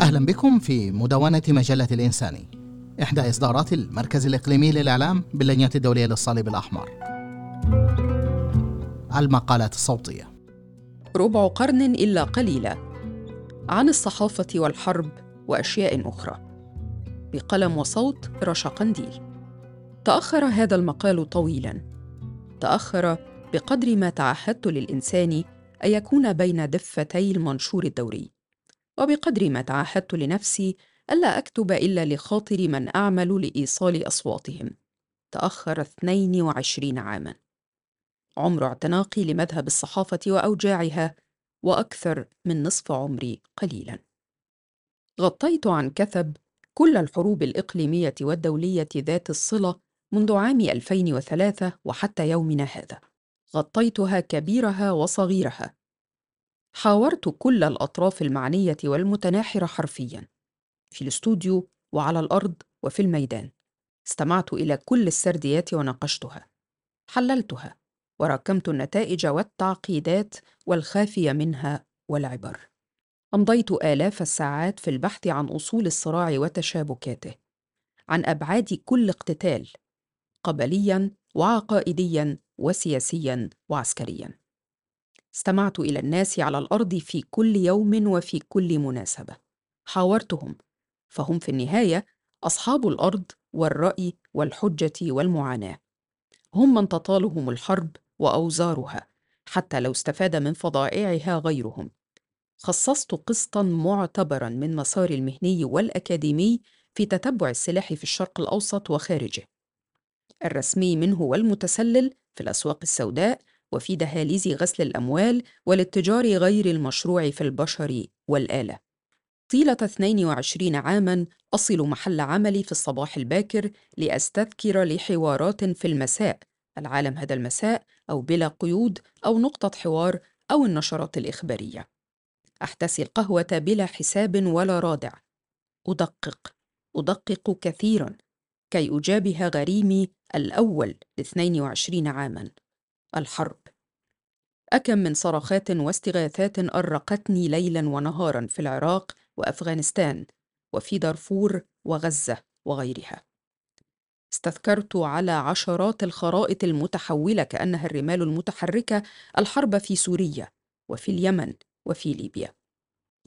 أهلا بكم في مدونة مجلة الإنساني إحدى إصدارات المركز الإقليمي للإعلام باللجنة الدولية للصليب الأحمر. المقالات الصوتية. ربع قرن إلا قليلا عن الصحافة والحرب وأشياء أخرى. بقلم وصوت رشا قنديل. تأخر هذا المقال طويلا. تأخر بقدر ما تعهدت للإنسان أن يكون بين دفتي المنشور الدوري. وبقدر ما تعهدت لنفسي ألا أكتب إلا لخاطر من أعمل لإيصال أصواتهم. تأخر 22 عاماً. عمر اعتناقي لمذهب الصحافة وأوجاعها وأكثر من نصف عمري قليلاً. غطيت عن كثب كل الحروب الإقليمية والدولية ذات الصلة منذ عام 2003 وحتى يومنا هذا. غطيتها كبيرها وصغيرها. حاورت كل الأطراف المعنية والمتناحرة حرفياً في الاستوديو وعلى الأرض وفي الميدان. استمعت إلى كل السرديات وناقشتها. حللتها وراكمت النتائج والتعقيدات والخافي منها والعبر. امضيت آلاف الساعات في البحث عن أصول الصراع وتشابكاته عن أبعاد كل اقتتال قبليا وعقائديا وسياسيا وعسكريا. استمعت إلى الناس على الأرض في كل يوم وفي كل مناسبة. حاورتهم فهم في النهاية أصحاب الأرض والرأي والحجة والمعاناة. هم من تطالهم الحرب وأوزارها حتى لو استفاد من فضائعها غيرهم. خصصت قسطا معتبرا من مساري المهني والأكاديمي في تتبع السلاح في الشرق الأوسط وخارجه. الرسمي منه والمتسلل في الأسواق السوداء وفي دهاليز غسل الأموال والاتجار غير المشروع في البشر والآلة. طيلة 22 عاما أصل محل عملي في الصباح الباكر لأستذكر لحوارات في المساء العالم هذا المساء أو بلا قيود أو نقطة حوار أو النشرات الإخبارية. أحتسي القهوة بلا حساب ولا رادع. أدقق. أدقق كثيرا. كي أجابه غريمي الأول لاثنين وعشرين عاما. الحرب. أكم من صرخات واستغاثات أرقتني ليلا ونهارا في العراق وأفغانستان وفي دارفور وغزة وغيرها. استذكرت على عشرات الخرائط المتحولة كأنها الرمال المتحركة الحرب في سوريا وفي اليمن وفي ليبيا.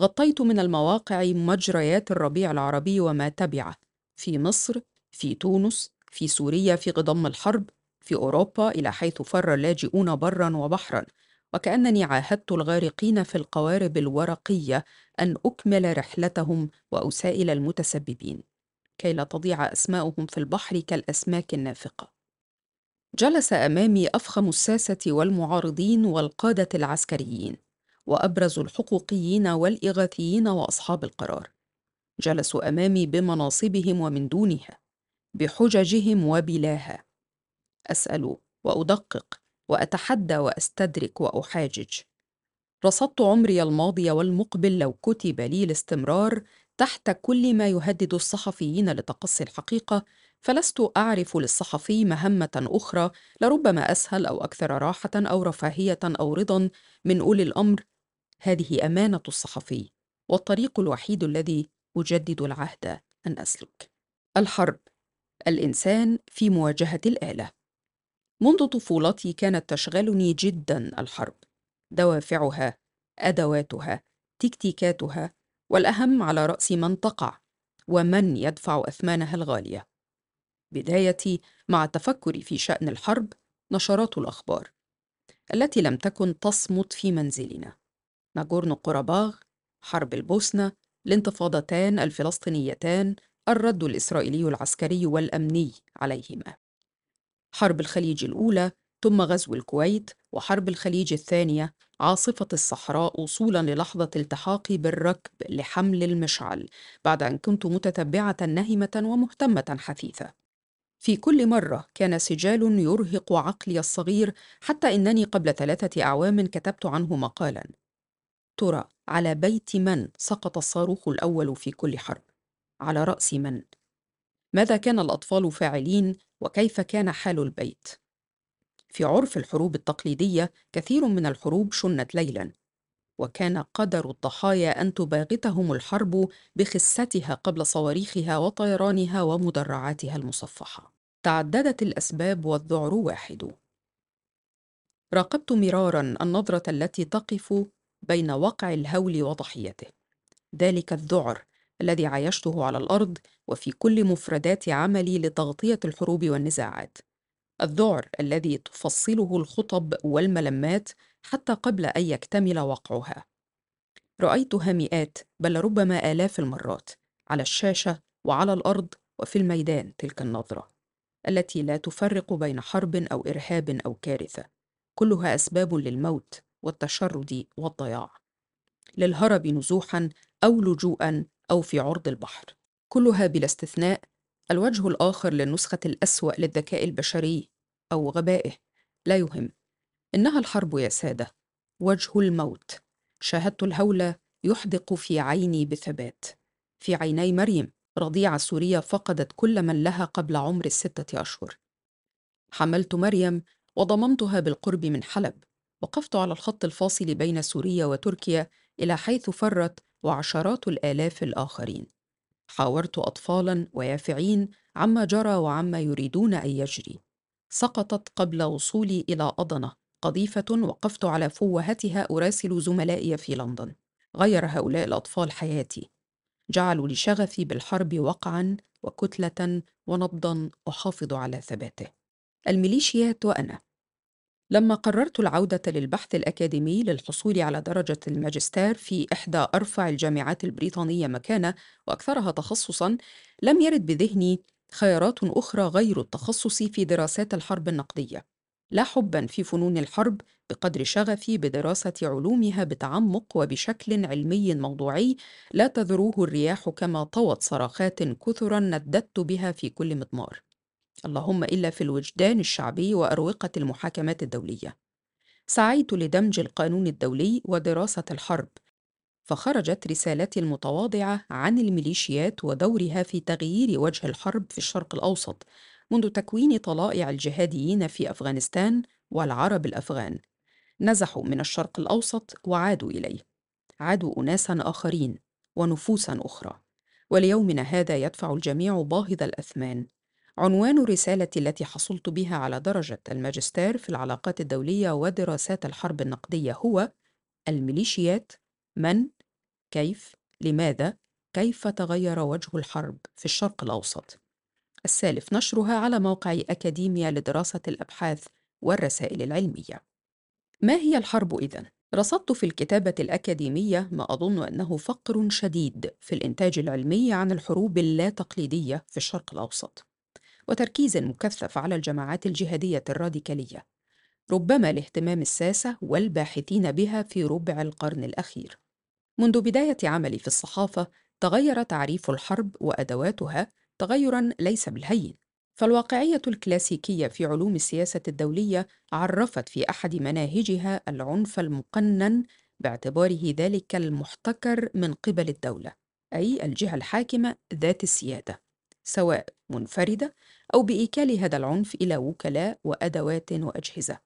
غطيت من المواقع مجريات الربيع العربي وما تبعه في مصر في تونس في سوريا في غضم الحرب في أوروبا إلى حيث فر اللاجئون برا وبحرا. وكأنني عاهدت الغارقين في القوارب الورقية أن أكمل رحلتهم واسائل المتسببين كي لا تضيع أسماؤهم في البحر كالأسماك النافقة. جلس أمامي أفخم الساسة والمعارضين والقادة العسكريين وأبرز الحقوقيين والإغاثيين وأصحاب القرار. جلسوا أمامي بمناصبهم ومن دونها بحججهم وبلاها. أسأل وأدقق وأتحدى وأستدرك وأحاجج. رصدت عمري الماضي والمقبل لو كتب لي الاستمرار تحت كل ما يهدد الصحفيين لتقصي الحقيقة فلست أعرف للصحفي مهمة أخرى لربما أسهل أو أكثر راحة أو رفاهية أو رضا من أولي الأمر. هذه أمانة الصحفي والطريق الوحيد الذي أجدد العهد. أن أسلك. الحرب. الإنسان في مواجهة الآلة. منذ طفولتي كانت تشغلني جدا الحرب دوافعها أدواتها تكتيكاتها والأهم على رأس من تقع ومن يدفع أثمانها الغالية. بدايتي مع التفكر في شأن الحرب نشرات الأخبار التي لم تكن تصمت في منزلنا. ناغورنو قرباغ حرب البوسنة الانتفاضتان الفلسطينيتان الرد الإسرائيلي العسكري والأمني عليهما. حرب الخليج الأولى ثم غزو الكويت وحرب الخليج الثانية عاصفة الصحراء وصولا للحظة التحاقي بالركب لحمل المشعل بعد أن كنت متتبعة نهمة ومهتمة حثيثة. في كل مرة كان سجال يرهق عقلي الصغير حتى إنني قبل ثلاثة أعوام كتبت عنه مقالا. ترى على بيت من سقط الصاروخ الأول في كل حرب؟ على رأس من؟ ماذا كان الأطفال فاعلين وكيف كان حال البيت. في عرف الحروب التقليدية كثير من الحروب شنت ليلا وكان قدر الضحايا أن تباغتهم الحرب بخستها قبل صواريخها وطيرانها ومدرعاتها المصفحة. تعددت الأسباب والذعر واحد. راقبت مرارا النظرة التي تقف بين وقع الهول وضحيته. ذلك الذعر الذي عايشته على الأرض وفي كل مفردات عملي لتغطية الحروب والنزاعات. الذعر الذي تفصله الخطب والملمات حتى قبل أن يكتمل وقعها. رأيتها مئات بل ربما آلاف المرات على الشاشة وعلى الأرض وفي الميدان تلك النظرة التي لا تفرق بين حرب أو إرهاب أو كارثة. كلها أسباب للموت والتشرد والضياع. للهرب نزوحا أو لجوءا أو في عرض البحر. كلها بلا استثناء الوجه الآخر للنسخة الأسوأ للذكاء البشري أو غبائه. لا يهم. إنها الحرب يا سادة. وجه الموت. شاهدت الهول يحدق في عيني بثبات. في عيني مريم. رضيعة سورية فقدت كل من لها قبل عمر الستة أشهر. حملت مريم وضممتها بالقرب من حلب. وقفت على الخط الفاصل بين سوريا وتركيا إلى حيث فرت وعشرات الآلاف الآخرين. حاورت أطفالا ويافعين عما جرى وعما يريدون أن يجري. سقطت قبل وصولي إلى أضنة قضيفة وقفت على فوهتها أراسل زملائي في لندن. غير هؤلاء الأطفال حياتي. جعلوا لشغفي بالحرب وقعا وكتلة ونبضا أحافظ على ثباته. الميليشيات وأنا. لما قررت العودة للبحث الأكاديمي للحصول على درجة الماجستير في إحدى أرفع الجامعات البريطانية مكانة وأكثرها تخصصًا، لم يرد بذهني خيارات أخرى غير التخصص في دراسات الحرب النقدية. لا حبًا في فنون الحرب بقدر شغفي بدراسة علومها بتعمق وبشكل علمي موضوعي لا تذروه الرياح كما طوت صراخات كثرًا نددت بها في كل مضمار. اللهم إلا في الوجدان الشعبي وأروقة المحاكمات الدولية. سعيت لدمج القانون الدولي ودراسة الحرب، فخرجت رسالتي المتواضعة عن الميليشيات ودورها في تغيير وجه الحرب في الشرق الأوسط، منذ تكوين طلائع الجهاديين في أفغانستان والعرب الأفغان. نزحوا من الشرق الأوسط وعادوا إليه. عادوا أناسا آخرين ونفوسا أخرى. وليومنا هذا يدفع الجميع باهظ الأثمان عنوان رسالتي التي حصلت بها على درجة الماجستير في العلاقات الدولية ودراسات الحرب النقدية هو الميليشيات من كيف لماذا كيف تغير وجه الحرب في الشرق الأوسط. السالف نشرها على موقع أكاديميا لدراسة الأبحاث والرسائل العلمية. ما هي الحرب إذن؟ رصدت في الكتابة الأكاديمية ما أظن أنه فقر شديد في الإنتاج العلمي عن الحروب اللا تقليدية في الشرق الأوسط. وتركيز مكثف على الجماعات الجهادية الراديكالية ربما لاهتمام الساسة والباحثين بها في ربع القرن الأخير. منذ بداية عملي في الصحافة تغير تعريف الحرب وأدواتها تغيرا ليس بالهين. فالواقعية الكلاسيكية في علوم السياسة الدولية عرفت في أحد مناهجها العنف المقنن باعتباره ذلك المحتكر من قبل الدولة أي الجهة الحاكمة ذات السيادة. سواء منفردة أو بإيكال هذا العنف إلى وكلاء وأدوات وأجهزة.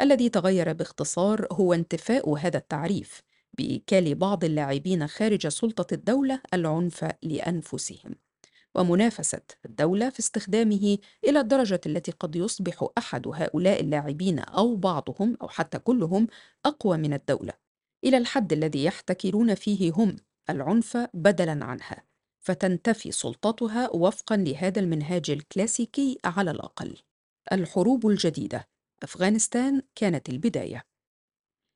الذي تغير باختصار هو انتفاء هذا التعريف بإيكال بعض اللاعبين خارج سلطة الدولة العنف لأنفسهم. ومنافسة الدولة في استخدامه إلى الدرجة التي قد يصبح أحد هؤلاء اللاعبين أو بعضهم أو حتى كلهم أقوى من الدولة، إلى الحد الذي يحتكرون فيه هم العنف بدلاً عنها. فتنتفي سلطتها وفقا لهذا المنهاج الكلاسيكي على الأقل. الحروب الجديدة أفغانستان كانت البداية.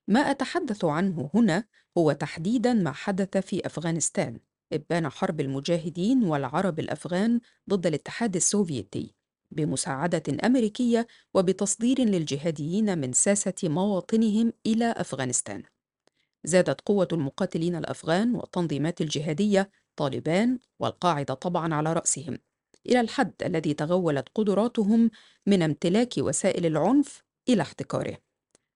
ما أتحدث عنه هنا هو تحديدا ما حدث في أفغانستان إبان حرب المجاهدين والعرب الأفغان ضد الاتحاد السوفيتي بمساعدة أمريكية وبتصدير للجهاديين من ساسة مواطنهم إلى أفغانستان. زادت قوة المقاتلين الأفغان والتنظيمات الجهادية طالبان والقاعدة طبعا على رأسهم إلى الحد الذي تغولت قدراتهم من امتلاك وسائل العنف إلى احتكاره.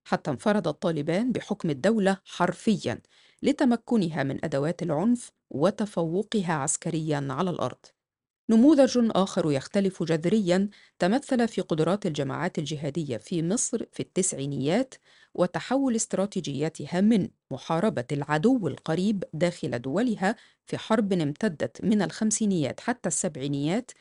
حتى انفرد الطالبان بحكم الدولة حرفيا لتمكنها من أدوات العنف وتفوقها عسكريا على الأرض. نموذج آخر يختلف جذريا تمثل في قدرات الجماعات الجهادية في مصر في التسعينيات وتحول استراتيجياتها من محاربة العدو القريب داخل دولها في حرب امتدت من الخمسينيات حتى السبعينيات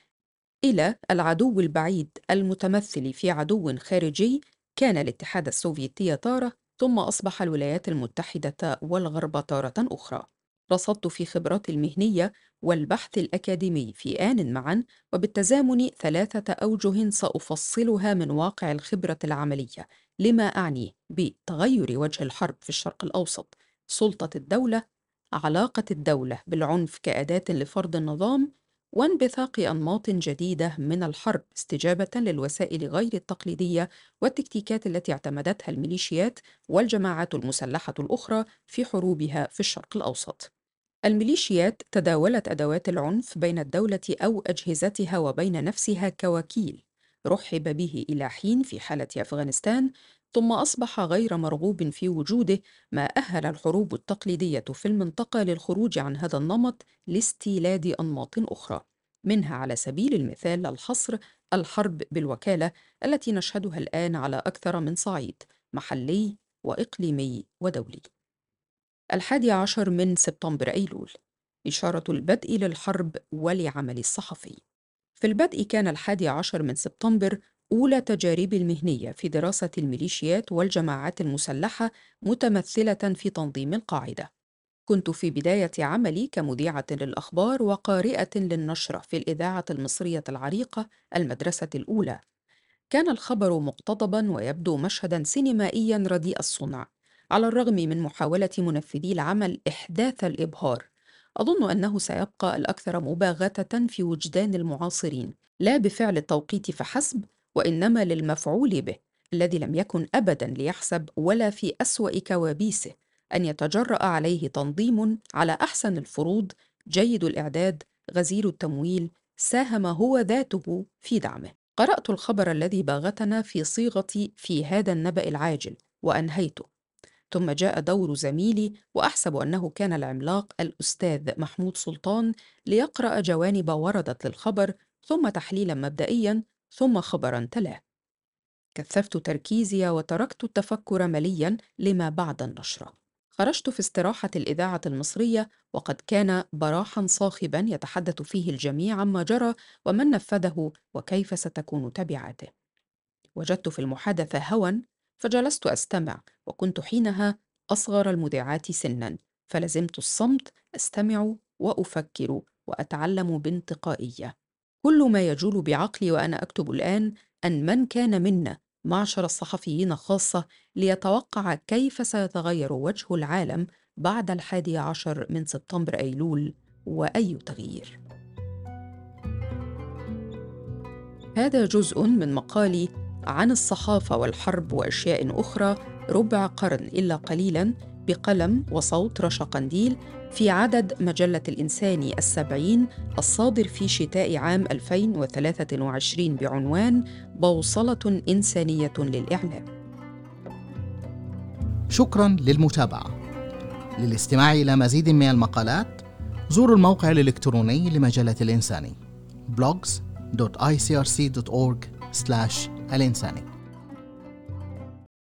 إلى العدو البعيد المتمثل في عدو خارجي كان الاتحاد السوفيتي تارة ثم أصبح الولايات المتحدة والغرب تارة أخرى. رصدت في خبراتي المهنية والبحث الأكاديمي في آن معا وبالتزامن ثلاثة أوجه سأفصلها من واقع الخبرة العملية لما أعني بتغير وجه الحرب في الشرق الأوسط سلطة الدولة علاقة الدولة بالعنف كأداة لفرض النظام وانبثاق أنماط جديدة من الحرب استجابة للوسائل غير التقليدية والتكتيكات التي اعتمدتها الميليشيات والجماعات المسلحة الأخرى في حروبها في الشرق الأوسط. الميليشيات تداولت أدوات العنف بين الدولة أو أجهزتها وبين نفسها كوكيل رحب به إلى حين في حالة أفغانستان ثم أصبح غير مرغوب في وجوده ما أهل الحروب التقليدية في المنطقة للخروج عن هذا النمط لاستيلاد أنماط أخرى منها على سبيل المثال الحصر الحرب بالوكالة التي نشهدها الآن على أكثر من صعيد محلي وإقليمي ودولي. الحادي عشر من سبتمبر أيلول إشارة البدء للحرب ولعمل الصحفي في البدء كان الحادي عشر من سبتمبر أولى تجاربي المهنية في دراسة الميليشيات والجماعات المسلحة متمثلة في تنظيم القاعدة. كنت في بداية عملي كمذيعة للأخبار وقارئة للنشرة في الإذاعة المصرية العريقة المدرسة الأولى. كان الخبر مقتضبا ويبدو مشهدا سينمائيا رديء الصنع، على الرغم من محاولة منفذي العمل إحداث الإبهار. أظن أنه سيبقى الأكثر مباغتة في وجدان المعاصرين، لا بفعل التوقيت فحسب، وإنما للمفعول به الذي لم يكن أبدا ليحسب ولا في أسوأ كوابيسه أن يتجرأ عليه تنظيم على أحسن الفروض جيد الإعداد غزير التمويل ساهم هو ذاته في دعمه قرأت الخبر الذي باغتنا في صيغة في هذا النبأ العاجل وأنهيته ثم جاء دور زميلي وأحسب أنه كان العملاق الأستاذ محمود سلطان ليقرأ جوانب وردت للخبر ثم تحليلا مبدئيا ثم خبرا تلاه. كثفت تركيزي وتركت التفكر مليا لما بعد النشرة. خرجت في استراحة الإذاعة المصرية وقد كان براحا صاخبا يتحدث فيه الجميع عما جرى ومن نفذه وكيف ستكون تبعاته. وجدت في المحادثة هوى فجلست أستمع وكنت حينها أصغر المذيعات سنا فلزمت الصمت أستمع وأفكر وأتعلم بانتقائية. كل ما يجول بعقلي وأنا أكتب الآن أن من كان منا معشر الصحفيين خاصة ليتوقع كيف سيتغير وجه العالم بعد الحادي عشر من سبتمبر أيلول وأي تغيير. هذا جزء من مقالي عن الصحافة والحرب وأشياء أخرى ربع قرن إلا قليلا بقلم وصوت رشا قنديل في عدد مجلة الإنساني السبعين الصادر في شتاء عام 2023 بعنوان بوصلة إنسانية للإعلام. شكرا للمتابعة. للاستماع إلى مزيد من المقالات زوروا الموقع الإلكتروني لمجلة الإنساني blogs.icrc.org الإنساني.